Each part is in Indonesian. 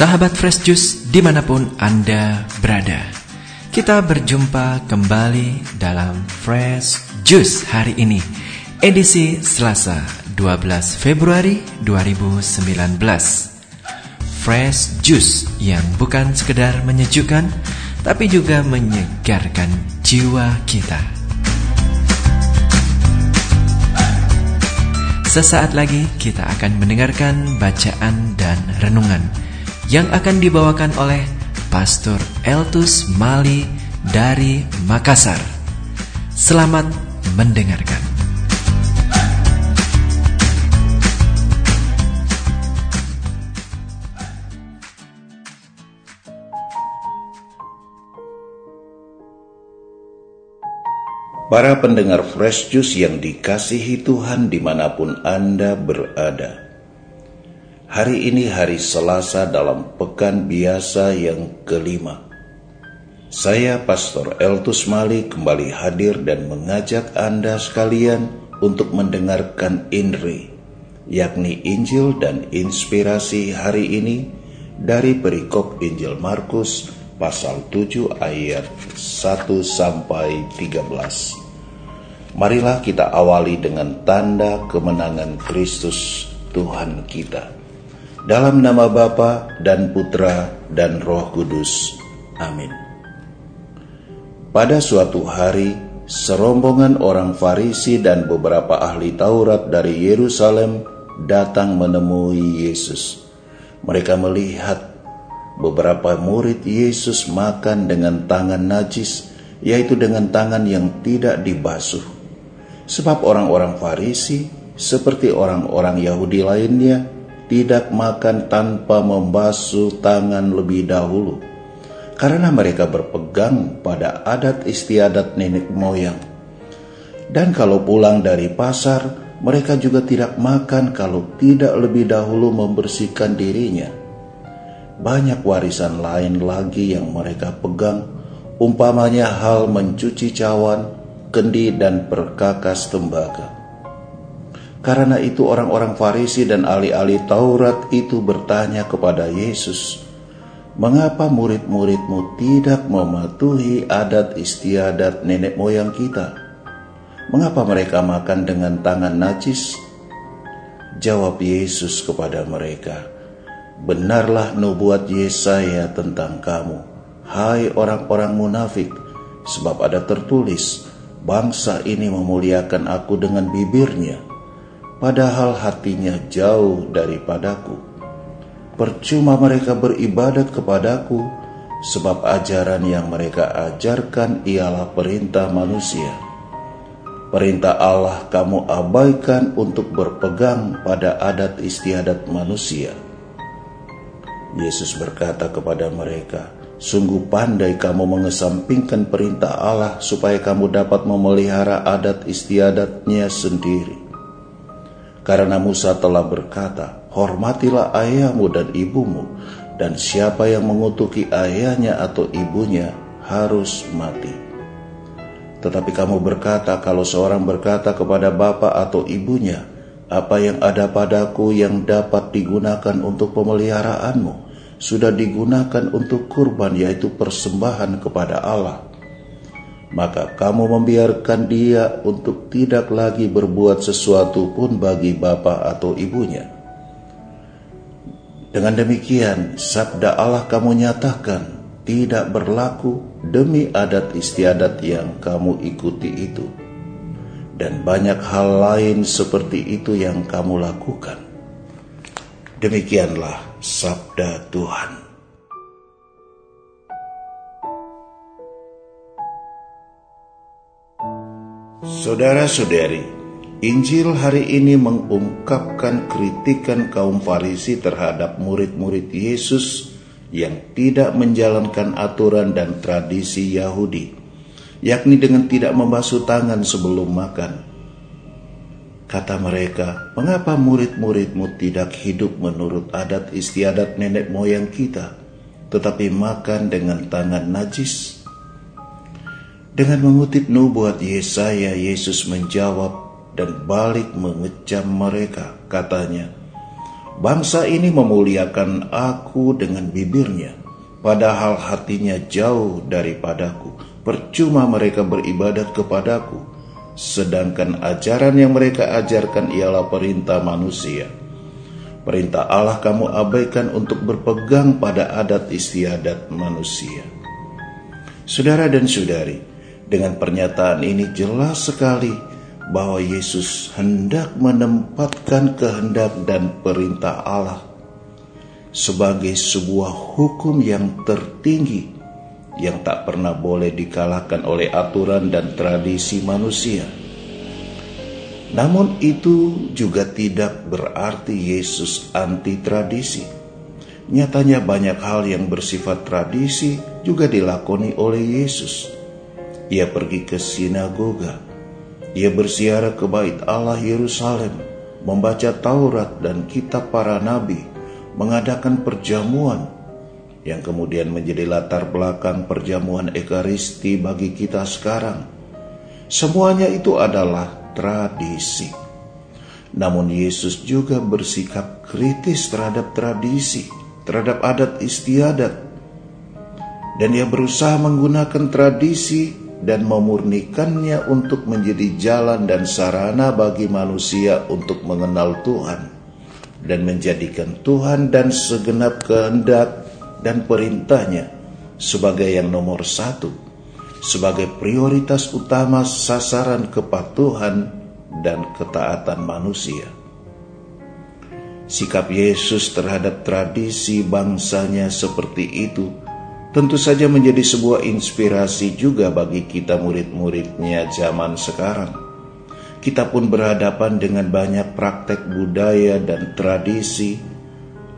Sahabat Fresh Juice di mana pun Anda berada. Kita berjumpa kembali dalam Fresh Juice hari ini Edisi Selasa 12 Februari 2019 Fresh Juice yang bukan sekedar menyejukkan Tapi juga menyegarkan jiwa kita. Sesaat lagi kita akan mendengarkan bacaan dan renungan yang akan dibawakan oleh Pastor Eltus Mali dari Makassar. Selamat mendengarkan. Para pendengar Fresh Juice yang dikasihi Tuhan di mana pun Anda berada. Hari ini hari Selasa dalam pekan biasa yang kelima. Saya Pastor Eltus Mali kembali hadir dan mengajak Anda sekalian untuk mendengarkan INRI, yakni Injil dan Inspirasi hari ini dari perikop Injil Markus pasal 7 ayat 1 sampai 13. Marilah kita awali dengan tanda kemenangan Kristus Tuhan kita. Dalam nama Bapa dan Putra dan Roh Kudus. Amin. Pada suatu hari, serombongan orang Farisi dan beberapa ahli Taurat dari Yerusalem datang menemui Yesus. Mereka melihat beberapa murid Yesus makan dengan tangan najis, yaitu dengan tangan yang tidak dibasuh. Sebab orang-orang Farisi, seperti orang-orang Yahudi lainnya, tidak makan tanpa membasuh tangan lebih dahulu, karena mereka berpegang pada adat istiadat nenek moyang. Dan kalau pulang dari pasar, mereka juga tidak makan kalau tidak lebih dahulu membersihkan dirinya banyak warisan lain lagi yang mereka pegang, umpamanya hal mencuci cawan, kendi, dan perkakas tembaga. Karena itu orang-orang Farisi dan ahli-ahli Taurat itu bertanya kepada Yesus, Mengapa murid-muridmu tidak mematuhi adat istiadat nenek moyang kita? Mengapa mereka makan dengan tangan najis? Jawab Yesus kepada mereka, Benarlah nubuat Yesaya tentang kamu, hai orang-orang munafik, sebab ada tertulis, bangsa ini memuliakan aku dengan bibirnya, padahal hatinya jauh daripadaku. Percuma mereka beribadat kepadaku, sebab ajaran yang mereka ajarkan ialah perintah manusia. Perintah Allah kamu abaikan untuk berpegang pada adat istiadat manusia Yesus berkata kepada mereka, Sungguh pandai kamu mengesampingkan perintah Allah supaya kamu dapat memelihara adat istiadatnya sendiri. Karena Musa telah berkata, Hormatilah ayahmu dan ibumu, dan siapa yang mengutuki ayahnya atau ibunya harus mati. Tetapi kamu berkata, kalau seorang berkata kepada bapak atau ibunya, apa yang ada padaku yang dapat digunakan untuk pemeliharaanmu sudah digunakan untuk kurban yaitu persembahan kepada Allah. Maka kamu membiarkan dia untuk tidak lagi berbuat sesuatu pun bagi bapak atau ibunya. Dengan demikian, sabda Allah kamu nyatakan tidak berlaku demi adat istiadat yang kamu ikuti itu dan banyak hal lain seperti itu yang kamu lakukan. Demikianlah sabda Tuhan. Saudara-saudari, Injil hari ini mengungkapkan kritikan kaum Farisi terhadap murid-murid Yesus yang tidak menjalankan aturan dan tradisi Yahudi yakni dengan tidak membasuh tangan sebelum makan. Kata mereka, mengapa murid-muridmu tidak hidup menurut adat istiadat nenek moyang kita, tetapi makan dengan tangan najis? Dengan mengutip nubuat Yesaya, Yesus menjawab dan balik mengecam mereka. Katanya, Bangsa ini memuliakan aku dengan bibirnya, padahal hatinya jauh daripadaku. Percuma mereka beribadat kepadaku, sedangkan ajaran yang mereka ajarkan ialah perintah manusia. Perintah Allah kamu abaikan untuk berpegang pada adat istiadat manusia. Saudara dan saudari, dengan pernyataan ini jelas sekali bahwa Yesus hendak menempatkan kehendak dan perintah Allah sebagai sebuah hukum yang tertinggi yang tak pernah boleh dikalahkan oleh aturan dan tradisi manusia. Namun itu juga tidak berarti Yesus anti tradisi. Nyatanya banyak hal yang bersifat tradisi juga dilakoni oleh Yesus. Ia pergi ke sinagoga, ia bersiara ke bait Allah Yerusalem, membaca Taurat dan kitab para nabi, mengadakan perjamuan yang kemudian menjadi latar belakang perjamuan Ekaristi bagi kita sekarang. Semuanya itu adalah tradisi. Namun Yesus juga bersikap kritis terhadap tradisi, terhadap adat istiadat. Dan ia berusaha menggunakan tradisi dan memurnikannya untuk menjadi jalan dan sarana bagi manusia untuk mengenal Tuhan dan menjadikan Tuhan dan segenap kehendak dan perintahnya sebagai yang nomor satu, sebagai prioritas utama sasaran kepatuhan dan ketaatan manusia. Sikap Yesus terhadap tradisi bangsanya seperti itu tentu saja menjadi sebuah inspirasi juga bagi kita murid-muridnya zaman sekarang. Kita pun berhadapan dengan banyak praktek budaya dan tradisi,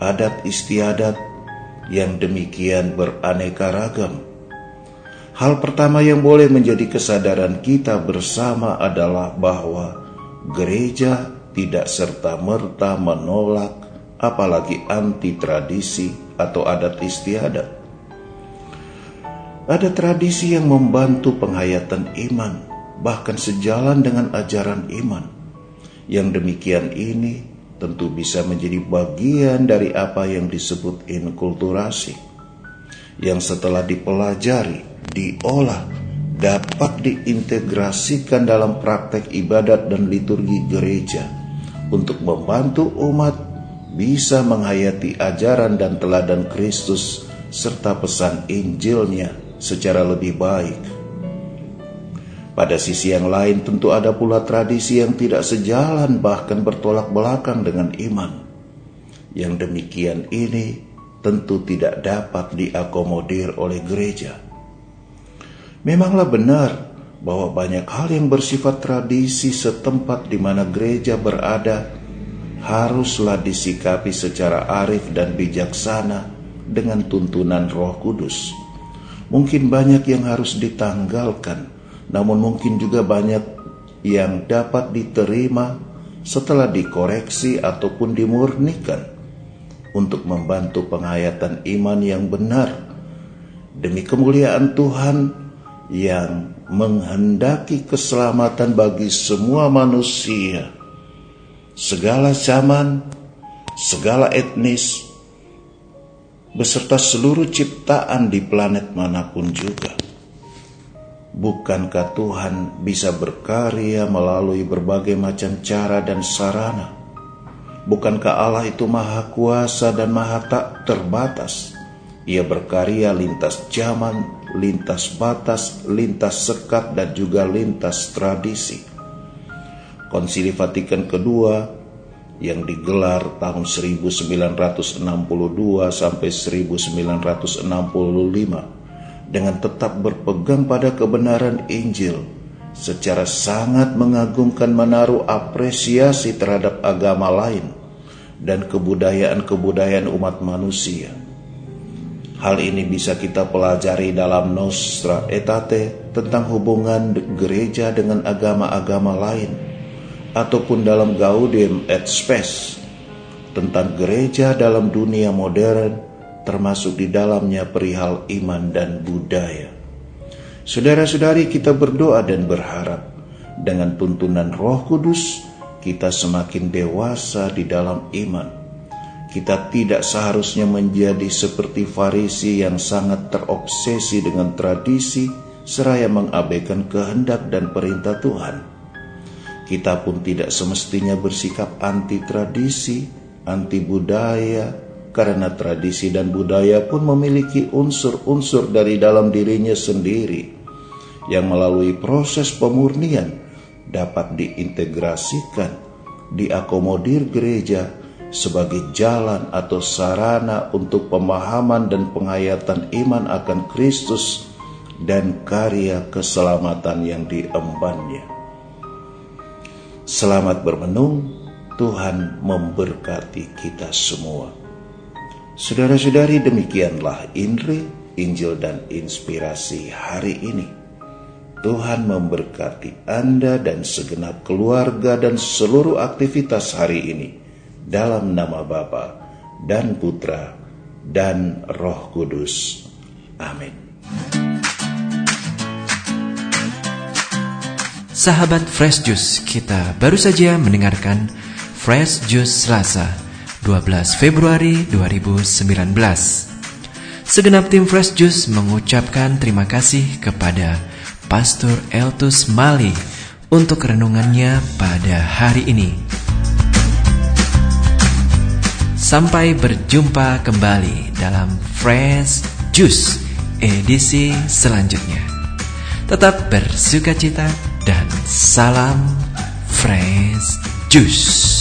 adat istiadat yang demikian beraneka ragam. Hal pertama yang boleh menjadi kesadaran kita bersama adalah bahwa gereja tidak serta-merta menolak apalagi anti tradisi atau adat istiadat ada tradisi yang membantu penghayatan iman, bahkan sejalan dengan ajaran iman. Yang demikian ini tentu bisa menjadi bagian dari apa yang disebut inkulturasi. Yang setelah dipelajari, diolah, dapat diintegrasikan dalam praktek ibadat dan liturgi gereja untuk membantu umat bisa menghayati ajaran dan teladan Kristus serta pesan Injilnya secara lebih baik. Pada sisi yang lain tentu ada pula tradisi yang tidak sejalan bahkan bertolak belakang dengan iman. Yang demikian ini tentu tidak dapat diakomodir oleh gereja. Memanglah benar bahwa banyak hal yang bersifat tradisi setempat di mana gereja berada haruslah disikapi secara arif dan bijaksana dengan tuntunan Roh Kudus. Mungkin banyak yang harus ditanggalkan, namun mungkin juga banyak yang dapat diterima setelah dikoreksi ataupun dimurnikan untuk membantu penghayatan iman yang benar. Demi kemuliaan Tuhan yang menghendaki keselamatan bagi semua manusia, segala zaman, segala etnis, beserta seluruh ciptaan di planet mana pun juga. Bukankah Tuhan bisa berkarya melalui berbagai macam cara dan sarana? Bukankah Allah itu maha kuasa dan maha tak terbatas? Ia berkarya lintas zaman, lintas batas, lintas sekat, dan juga lintas tradisi. Konsili Vatikan kedua yang digelar tahun 1962 sampai 1965 dengan tetap berpegang pada kebenaran Injil secara sangat mengagumkan menaruh apresiasi terhadap agama lain dan kebudayaan-kebudayaan umat manusia. Hal ini bisa kita pelajari dalam Nostra Aetate tentang hubungan gereja dengan agama-agama lain ataupun dalam Gaudium et Spes tentang gereja dalam dunia modern termasuk di dalamnya perihal iman dan budaya. Saudara-saudari kita berdoa dan berharap dengan tuntunan roh kudus kita semakin dewasa di dalam iman kita tidak seharusnya menjadi seperti Farisi yang sangat terobsesi dengan tradisi seraya mengabaikan kehendak dan perintah Tuhan. Kita pun tidak semestinya bersikap anti tradisi, anti budaya, karena tradisi dan budaya pun memiliki unsur-unsur dari dalam dirinya sendiri yang melalui proses pemurnian dapat diintegrasikan, diakomodir gereja sebagai jalan atau sarana untuk pemahaman dan penghayatan iman akan Kristus dan karya keselamatan yang diembannya. Selamat bermenung, Tuhan memberkati kita semua. Saudara-saudari demikianlah Indri, Injil dan Inspirasi hari ini. Tuhan memberkati Anda dan segenap keluarga dan seluruh aktivitas hari ini dalam nama Bapa dan Putra dan Roh Kudus. Amin. Sahabat Fresh Juice, kita baru saja mendengarkan Fresh Juice Selasa 12 Februari 2019. Segenap tim Fresh Juice mengucapkan terima kasih kepada Pastor Eltus Mali untuk renungannya pada hari ini. Sampai berjumpa kembali dalam Fresh Juice edisi selanjutnya. Tetap bersuka cita dan salam Fresh Juice.